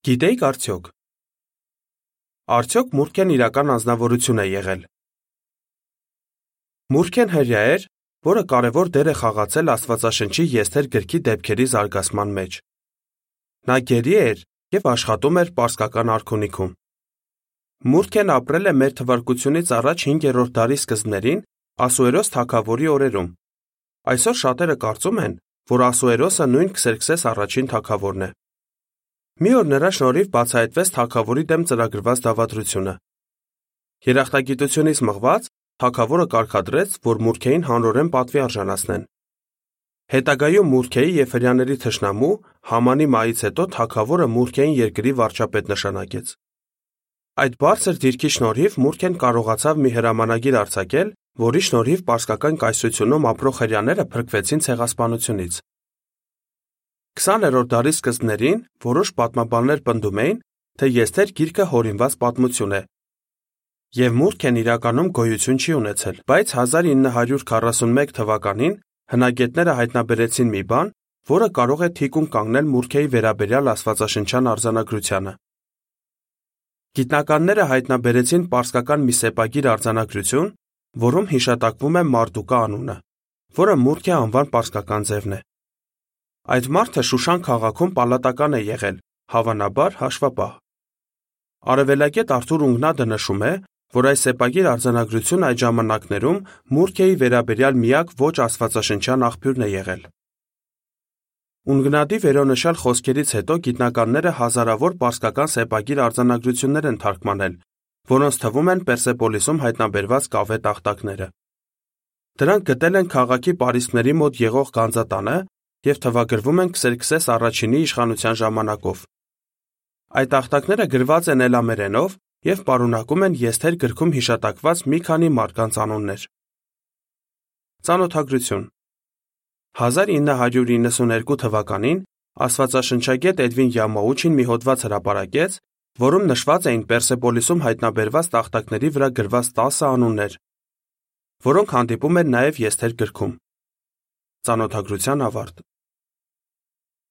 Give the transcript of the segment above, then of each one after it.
Գիտեիք արդյոք. Արդյոք Մուրքեն իրական անznավորություն է եղել։ Մուրքեն հրյա էր, որը կարևոր դեր է խաղացել Աստվածաշնչի Եսթեր գրքի դեպքերի զարգացման մեջ։ Նա գերի էր եւ աշխատում էր Պարսկական արքունիքում։ Մուրքեն ապրել է մեր թվարկությունից առաջ 5-րդ դարի սկզբներին Ասուերոս թագավորի օրերում։ Այսօր շատերը կարծում են, որ Ասուերոսը նույն Քսերքսես առաջին թագավորն է։ Մի օր նրա շնորհիվ բացահայտվեց թակավորի դեմ ծրագրված դավադրությունը։ Երախտագիտությունից մղված թակավորը կարկադրեց, որ մուրքեին հանրորեն պատվի արժանացնեն։ Հետագայում մուրքեի եւ հрьяաների թշնամու Համանի մայից հետո թակավորը մուրքեին երկրի վարչապետ նշանակեց։ Այդ բարձր դիրքի շնորհիվ մուրքեն կարողացավ մի հրամանագիր արձակել, որի շնորհիվ պարսկական կայսությունում ապրող հрьяաները փրկվեցին ցեղասպանությունից։ 20-րդ դարի սկզբներին որոշ պատմաբաններ պնդում էին, թե Եսթեր գիրքը հորինված պատմություն է։ Եվ Մուրքեն իրականում գոյություն չի ունեցել, բայց 1941 թվականին հնագետները հայտնաբերեցին մի բան, որը կարող է թիկուն կանգնել Մուրքեի վերաբերյալ Աստվածաշնչյան արձանագրությանը։ Գիտնականները հայտնաբերեցին պարսկական մի սեպագիր արձանագրություն, որում հիշատակվում է Մարդուկա անունը, որը Մուրքե անվան պարսկական ձևն է։ Այդ մարդը Շուշան քաղաքում պալատական է եղել, հավանաբար հաշվապահ։ Արևելագետ Արթուր Ունգնադը նշում է, որ այս սեպագիր արձանագրությունը այդ ժամանակներում Մուրքեի վերաբերյալ միակ ոչ աստվածաշնչյան աղբյուրն է եղել։ Ունգնադի վերոնշյալ խոսքերից հետո գիտնականները հազարավոր պարսկական սեպագիր արձանագրություններ են թարգմանել, որոնց թվում են Պերսեպոլիսում հայտնաբերված կավե տախտակները։ Դրանք գտել են քաղաքի պարիսպների մոտ եղող գանձատանը եւ թվագրվում են Քսերքսես առաջինի իշխանության ժամանակով։ Այդ ախտակները գրված են էլամերենով եւ պարունակում են Եսթեր գրքում հիշատակված մի քանի մարդկանց անուններ։ Ծանոթագրություն 1992 թվականին Աստվածաշնչագետ Էդվին Յամաուչին մի հոդված հրապարակեց, որում նշված էին Պերսեպոլիսում հայտնաբերված տախտակների վրա գրված 10 անուններ, որոնք հանդիպում են նաև Եսթեր գրքում։ Ծանոթագրության ավարտ։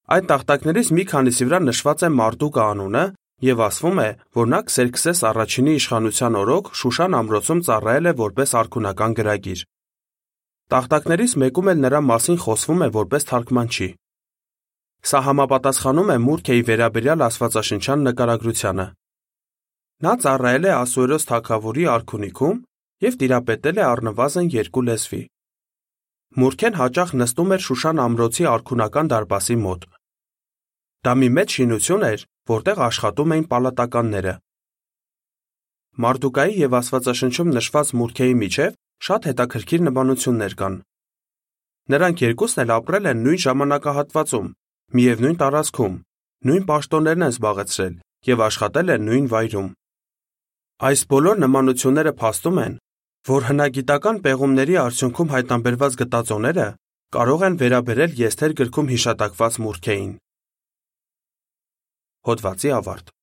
Այդ տախտակներից մի քանիսի վրա նշված է Մարդուկա անունը եւ ասվում է, որ նա Քսերքսես առաջինի իշխանության օրոք Շուշան ամրոցում ծառայել է որպես արքունական գրագիր։ Տախտակներից մեկում էլ նրա մասին խոսվում է որպես թարգմանչի։ Սա համապատասխանում է Մուրքեի վերաբերյալ Աստվածաշնչյան նկարագրությանը։ Նա ծառայել է Ասուերոս թագավորի արքունիքում եւ տիրապետել է առնվազն երկու լեզվի։ Մուրքեն հաճախ նստում էր Շուշան ամրոցի արքունական դարպասի մոտ։ Դա մի մեծ շինություն էր, որտեղ աշխատում էին պալատականները։ Մարդուկայի եւ Աստվածաշնչում նշված Մուրքեի միջև շատ հետաքրքիր նմանություններ կան։ Նրանք երկուսն էլ ապրել են նույն ժամանակահատվածում, միևնույն տարածքում, նույն պաշտոններն են զբաղեցրել եւ աշխատել են նույն վայրում։ Այս բոլոր նմանությունները փաստում են, որ հնագիտական պեղումների արդյունքում հայտնաբերված գտածոները կարող են վերաբերել Եսթեր գրքում հիշատակված Մուրքեին։ Հոդվացի ավարտ